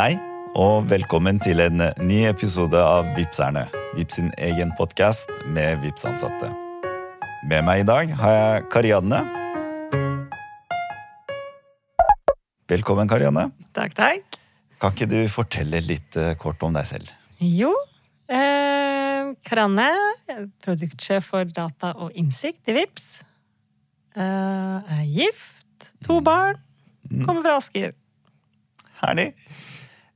Hei, og velkommen til en ny episode av Vipserne. Vips sin egen podkast med Vips-ansatte. Med meg i dag har jeg Karianne. Velkommen, Karianne. Takk, takk. Kan ikke du fortelle litt eh, kort om deg selv? Jo, eh, Karianne, produktsjef for data og innsikt i Vips. Eh, er gift, to barn, kommer fra Asker. Herlig.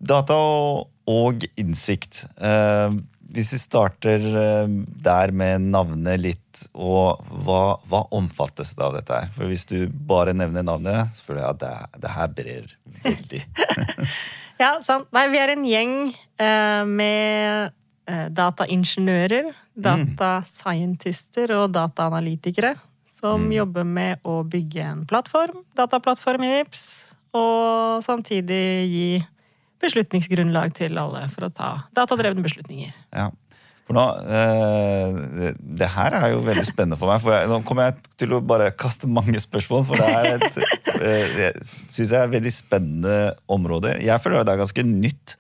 Data og, og innsikt. Eh, hvis vi starter eh, der med navnet litt, og hva, hva omfattes det av dette her? For hvis du bare nevner navnet, så føler jeg at det, det her brer veldig. Ja, sant. Nei, vi er en gjeng eh, med dataingeniører, datascientister og dataanalytikere som jobber med å bygge en plattform, dataplattform i Vips, og samtidig gi beslutningsgrunnlag til alle for å ta datadrevne beslutninger. Ja. For nå, eh, det, her er jo veldig spennende for meg. For jeg, nå kommer jeg til å bare kaste mange spørsmål, for det er et eh, jeg synes jeg er et veldig spennende område. Jeg føler at det er et ganske nytt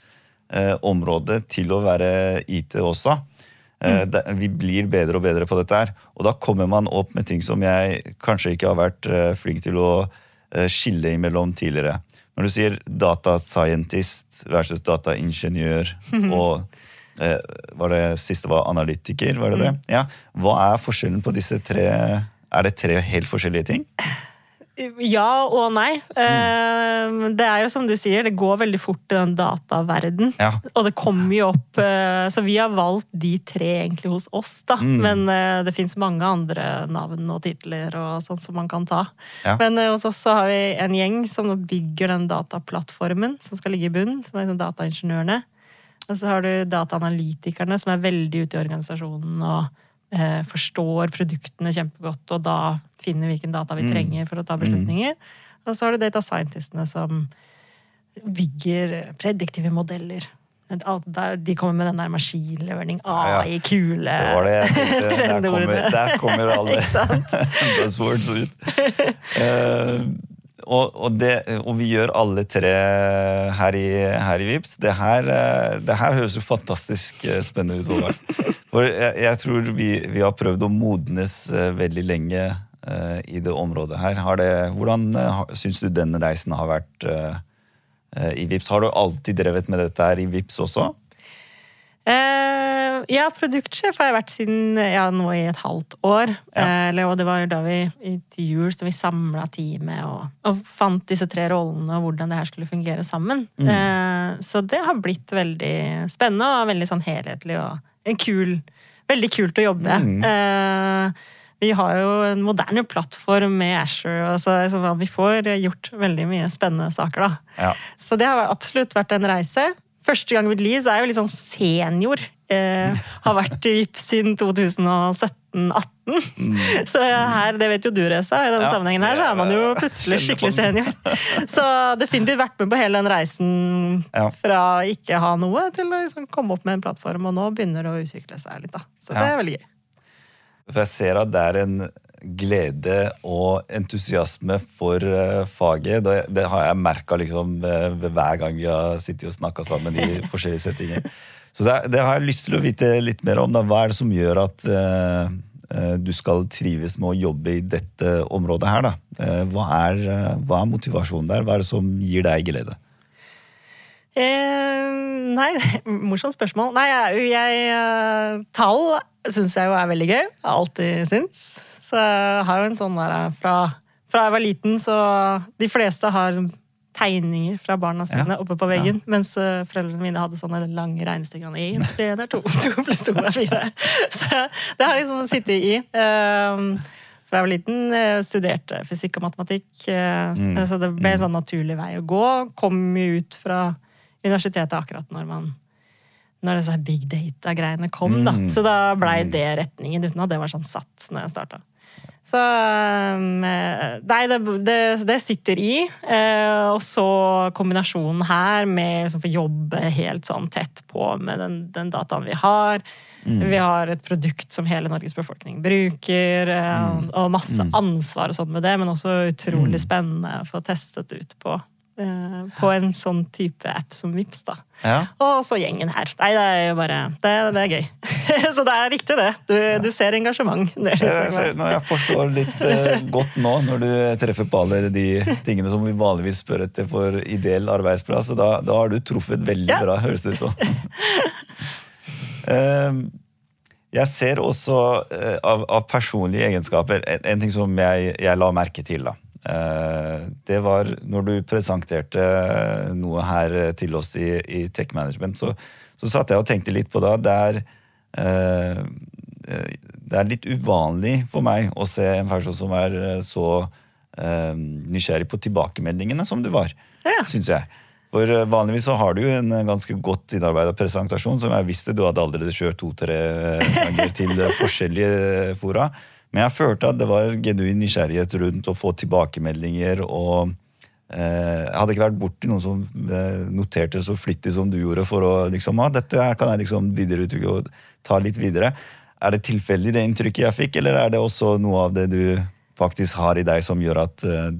eh, område til å være IT også. Eh, det, vi blir bedre og bedre på dette her. Og da kommer man opp med ting som jeg kanskje ikke har vært eh, flink til å eh, skille imellom tidligere. Når du sier data scientist versus dataingeniør og eh, var det siste var analytiker, var det det? Ja. Hva er forskjellen på disse tre? Er det tre helt forskjellige ting? Ja og nei. Mm. Det er jo som du sier, det går veldig fort i den dataverden. Ja. Og det kommer jo opp eh, Så vi har valgt de tre egentlig hos oss, da. Mm. Men eh, det fins mange andre navn og titler og sånt som man kan ta. Ja. Men eh, hos oss så har vi en gjeng som bygger den dataplattformen som skal ligge i bunnen, som er liksom dataingeniørene. Og så har du dataanalytikerne, som er veldig ute i organisasjonen og eh, forstår produktene kjempegodt, og da finner hvilken data vi Mm. trenger for å ta beslutninger. Og så har du data scientistene som bygger prediktive modeller. De kommer med den der maskinlearning. AI, kule Det var det jeg tenkte. Der kommer, der kommer alle buzzwords ut. Eh, og, og, det, og vi gjør alle tre her i, her i Vips. Det her, eh, det her høres jo fantastisk eh, spennende ut. Håvard. For jeg, jeg tror vi, vi har prøvd å modnes eh, veldig lenge uh, i det området her. Det, hvordan uh, syns du den reisen har vært uh, uh, i Vips? Har du alltid drevet med dette her i Vips også? Eh, ja, produktsjef har jeg vært siden ja, nå i et halvt år. Ja. Eh, og det var da vi til jul som vi samla teamet og, og fant disse tre rollene og hvordan det her skulle fungere sammen. Eh, så det har blitt veldig spennende og veldig sånn helhetlig og en kul Veldig kult å jobbe. Eh, vi har jo en moderne plattform med Asher, så, så vi får gjort veldig mye spennende saker, da. Ja. Så det har absolutt vært en reise. Første gang i mitt liv så er jeg jo litt sånn senior. Eh, har vært i Vips siden 2017-18. Så her, det vet jo du, Reza, i denne Ja. sammenhengen her, så er man jo plutselig skikkelig senior. Så definitivt vært med på hele den reisen fra ikke ha noe til å liksom komme opp med en plattform, og nå begynner det å utvikle seg litt, da. Så det er veldig gøy. For jeg ser at det er en glede og entusiasme for eh, faget. Det, det har jeg merka liksom, hver gang vi har sittet og snakka sammen i forskjellige settinger. Så det, det har jeg lyst til å vite litt mer om. Da. Hva er det som gjør at eh, du skal trives med å jobbe i dette området her? Da? Uh, hva, er, hva er motivasjonen der? Hva er det som gir deg glede? Eh, nei, morsomt spørsmål. Nei, jeg, jeg Tall syns jeg jo er veldig gøy. Har alltid syns. Så jeg har jo en sånn der fra, fra jeg var liten, så De fleste har sånn tegninger fra barna sine Ja, oppe på veggen, mens eh, foreldrene mine hadde sånne lange regnestykker. Én er to, to pluss to er fire. Så det har liksom sittet i. Um, fra jeg var liten, eh, studerte fysikk og matematikk, Mm. så det ble en sånn naturlig vei å gå. Kom jo ut fra universitetet akkurat når man når disse big data-greiene kom. da. Mm. Så da blei det retningen, uten at det var sånn satt når jeg starta. Så um, Nei, det, det, det sitter i. Eh, og så kombinasjonen her med liksom, få jobbe helt sånn tett på med den, den dataen vi har. Vi har et produkt som hele Norges befolkning bruker, eh, og masse ansvar og sånt med det, men også utrolig spennende å få testet ut på. eh, på en sånn type app som Vips da. Ja. Og så gjengen her. Nei, det er jo bare Det, det er gøy. så det er riktig, det. Du, du ser engasjement. Det det Jeg, liksom- jeg forstår litt uh, godt nå, når du treffer på alle de tingene som vi vanligvis spør etter for ideell arbeidsplass, og da, da har du truffet veldig Ja. bra, høres det ut som. Eh, jeg ser også eh, av, av personlige egenskaper en, en ting som jeg, jeg la merke til. da. Eh, det var når du presenterte noe her til oss i, i Tech Management, så, så satt jeg og tenkte litt på det. Det er, eh, det er litt uvanlig for meg å se en person som er eh, så nysgjerrig på tilbakemeldingene som du var, Ja. syns jeg. For vanligvis så har du jo en ganske godt innarbeidet presentasjon, som jeg visste du hadde allerede kjørt to-tre ganger til forskjellige fora. Men jeg følte at det var genuin nysgjerrighet rundt å få tilbakemeldinger og eh, Jeg hadde ikke vært borti noen som eh, noterte så flittig som du gjorde for å liksom, ah, dette kan jeg liksom videreutvikle og ta litt videre. Er det tilfeldig det inntrykket jeg fikk, eller er det også noe av det du faktisk har i deg som gjør at eh,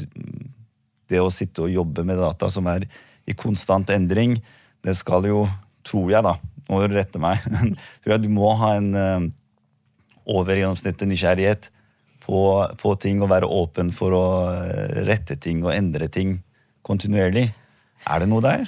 det å sitte og jobbe med data som er i konstant endring, det skal jo, tror jeg da, du rette meg, tror jeg du må ha en over gjennomsnittet nysgjerrighet på, på ting og være åpen for å eh, rette ting og endre ting kontinuerlig. Er det noe der?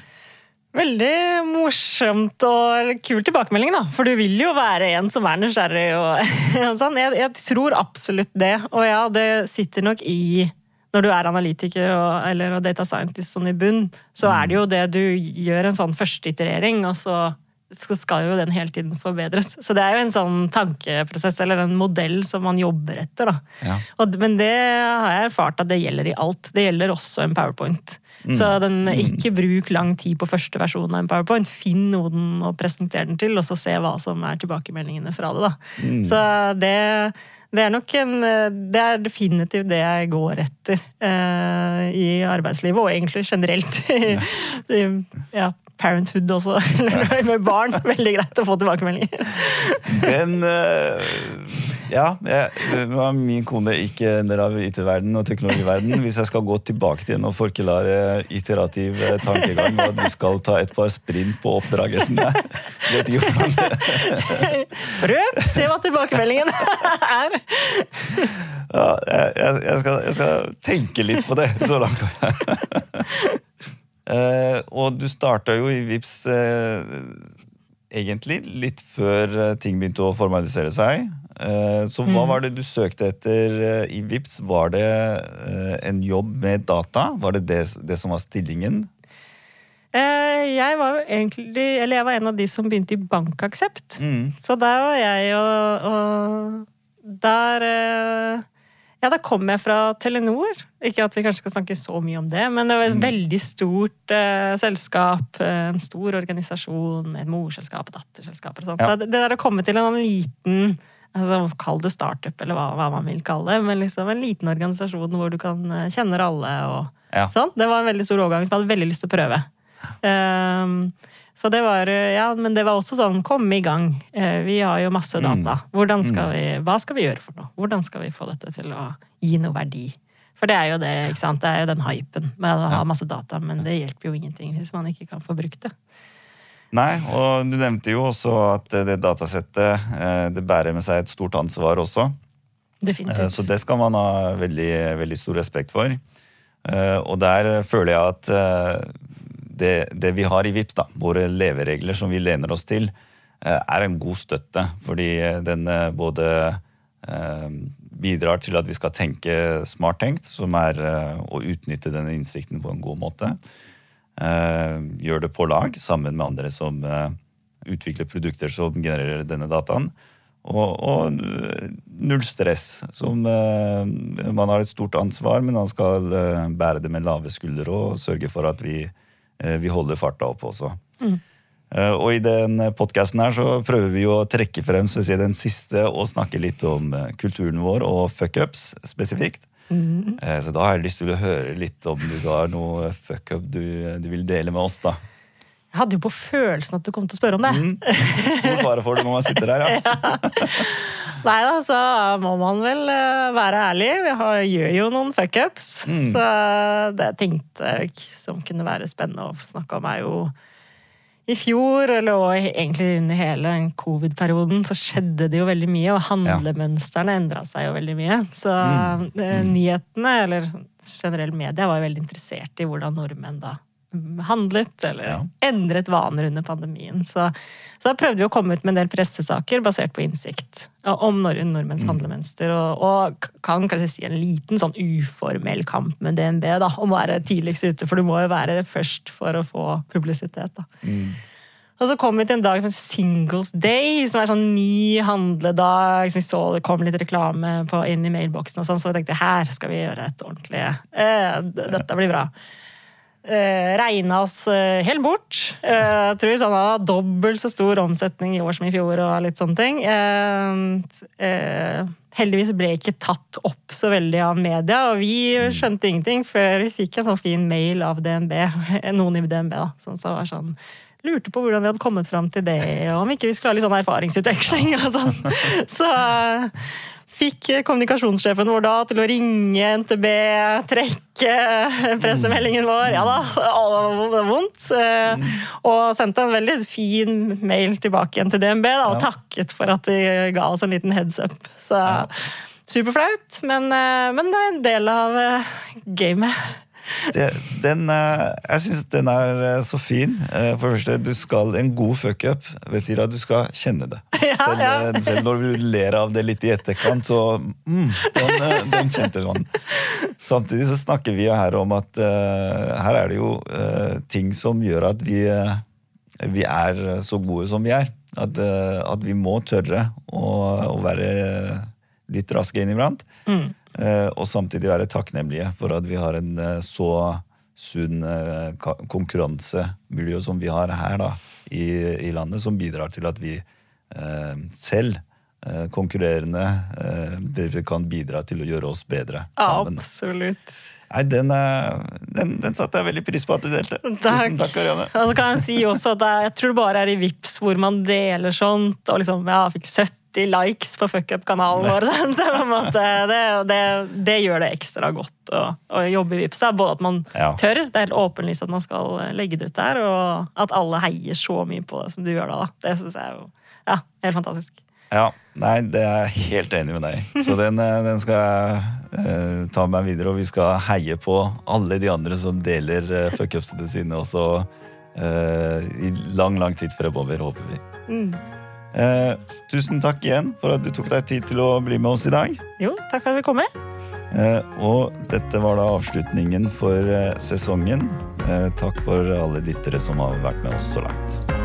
Veldig morsomt og kul tilbakemelding, da. For du vil jo være en som er nysgjerrig. Og, og sånn. Jeg, jeg tror absolutt det. Og ja, det sitter nok i når du er analytiker og, eller og data scientist sånn i bunn, så er det jo det du gjør en sånn førsteiterering, og så skal- skal jo den hele tiden forbedres. Så det er jo en sånn tankeprosess eller en modell som man jobber etter. da. Ja. Og, men det har jeg erfart at det gjelder i alt. Det gjelder også en powerpoint. Så den, ikke bruk lang tid på første versjon av en powerpoint. Finn noen å presentere den til, og så se hva som er tilbakemeldingene fra det. da. Så det, det er nok en Det er definitivt det jeg går etter eh, i arbeidslivet, og egentlig generelt. Ja, parenthood også, med barn. Veldig greit å få tilbakemeldinger. Den eh, Ja, jeg, nå er min kone ikke en del av IT-verden og teknologiverden. Hvis jeg skal gå tilbake til en og forklare iterativ eh, tankegang, og at vi skal ta et par sprint på oppdragelsene vet ikke hvordan Prøv! Se hva tilbakemeldingen er. ja, jeg, jeg, jeg, skal, jeg skal tenke litt på det. Så langt. Eh, og du starta jo i Vips uh, egentlig litt før eh, ting begynte å formalisere seg. Uh, så hva var det du søkte etter i Vips? Var det en jobb med data? Var det det, det som var stillingen? Jeg var jo egentlig Eller jeg var en av de som begynte i Bankaksept. Mm. Så der var jeg og, og Der Ja, da kom jeg fra Telenor. Ikke at vi kanskje skal snakke så mye om det, men det var et veldig stort eh, selskap. eh, En stor organisasjon med et morselskap og datterselskaper og sånt. Ja. Så det der å komme til en liten altså, Kall det startup, eller hva, hva man vil kalle det. Men liksom en liten organisasjon hvor du kan eh, kjenne alle og Ja. sånn. Det var en veldig stor overgang som jeg hadde veldig lyst til å prøve. Ehm, så det var Ja, men det var også sånn Kom i gang. Eh, vi har jo masse data. Hvordan skal vi, hva skal vi gjøre for noe? Hvordan skal vi få dette til å gi noe verdi? For det er jo det, ikke sant? Det er jo den hypen med å ha masse data, men det hjelper jo ingenting hvis man ikke kan få brukt det. Nei, og du nevnte jo også at eh, det datasettet eh, det bærer med seg et stort ansvar også. Eh, Definitivt. Så det skal man ha veldig, veldig stor respekt for. Eh, Og der føler jeg at eh, det, det vi har i VIPS, da, våre leveregler som vi lener oss til, eh, er en god støtte. Fordi den eh, både eh, bidrar til at vi skal tenke smart tenkt, som er eh, å utnytte denne innsikten på en god måte. Eh, Gjør det på lag sammen med andre som eh, utvikler produkter som genererer denne dataen. Og, og eh, null stress. Som, eh, man har et stort ansvar, men man skal eh, bære det med lave skuldre og sørge for at vi, eh, vi holder farta oppe også. Mm. Og i den podkasten her så prøver vi jo å trekke frem så si, den siste og snakke litt om eh, kulturen vår og fuckups spesifikt. Mm. Så da har jeg lyst til å høre litt om du har noe fuckup du, du vil dele med oss, da. Jeg hadde jo på følelsen at du kom til å spørre om det. Mm. Stor fare for det når man sitter her, ja. Nei da, så må man vel eh, være ærlig. Vi har, gjør jo noen fuckups. Mm. Så det jeg tenkte som kunne være spennende å snakke om, er jo i fjor, eller egentlig under hele covid-perioden, så skjedde det jo veldig mye, og handlemønstrene endra seg jo veldig mye. Så Mm. eh, nyhetene, eller generell media, var jo veldig interessert i hvordan nordmenn da handlet, eller Ja. endret vaner under pandemien. Så, så da prøvde vi å komme ut med en del pressesaker basert på innsikt om nord nordmenns Mm. handlemønster, og, og kan kanskje si en liten sånn uformell kamp med DNB da, om å være tidligst ute, for du må jo være først for å få publisitet. da. Mm. Og så kom vi til en dag som heter Singles Day, som er sånn ny handledag. som vi så Det kom litt reklame på, inn i mailboksen, og sånn, så vi tenkte her skal vi gjøre et ordentlig eh, Dette blir bra. Eh, regna oss eh, helt bort. Eh, tror vi sånn hadde dobbelt så stor omsetning i år som i fjor. og litt sånne ting. Eh, eh, heldigvis ble ikke tatt opp så veldig av media, og vi skjønte ingenting før vi fikk en sånn fin mail av DNB, noen i DNB, da, som så var sånn lurte på hvordan vi hadde kommet fram til det, og om ikke vi skulle ha litt sånn erfaringsutveksling. og sånn. Så fikk kommunikasjonssjefen vår da til å ringe NTB, trekke pressemeldingen vår. Ja da, det var vondt. Eh, Og sendte en veldig fin mail tilbake igjen til DNB da, og takket for at de ga oss en liten heads up. Så superflaut, men, eh, men det er en del av eh, gamet. Det, den, eh, jeg syns den er eh, så fin. Eh, For det første, du skal, En god fuckup betyr at du skal kjenne det. Ja, selv, ja. selv når du ler av det litt i etterkant, så mm, den, den kjente man. Samtidig så snakker vi her om at uh, her er det jo uh, ting som gjør at vi, uh, vi er så gode som vi er. At, at vi må tørre å, å være litt raske inniblant. Eh, og samtidig være takknemlige for at vi har en eh, så sunn eh, konkurransemiljø som vi har her da, i, i landet, som bidrar til at vi eh, selv, eh, konkurrerende, eh, kan bidra til å gjøre oss bedre sammen. Absolutt. Nei, den, eh, den, den satte jeg veldig pris på at du delte. Takk. Tusen takk, Ariane. Altså kan jeg si også at jeg tror det bare er i Vips hvor man deler sånt, og liksom, ja, fikk 70 likes på fuckup-kanalen vår. måte, det, det, det gjør det ekstra godt å, å jobbe i Vipps. Både at man Ja. tør, det er helt åpenlyst at man skal legge det ut der, og at alle heier så mye på det som du gjør da. Det syns jeg er jo ja, helt fantastisk. Ja, nei, det er jeg helt enig med deg. Så den, eh, den skal jeg eh, ta med meg videre, og vi skal heie på alle de andre som deler uh, fuckupsene sine også eh, i lang, lang tid fremover, håper vi. Eh, tusen takk igjen for at du tok deg tid til å bli med oss i dag. Jo, takk for at vi kom med. Eh, og dette var da avslutningen for eh, sesongen. Eh, takk for alle lyttere som har vært med oss så langt.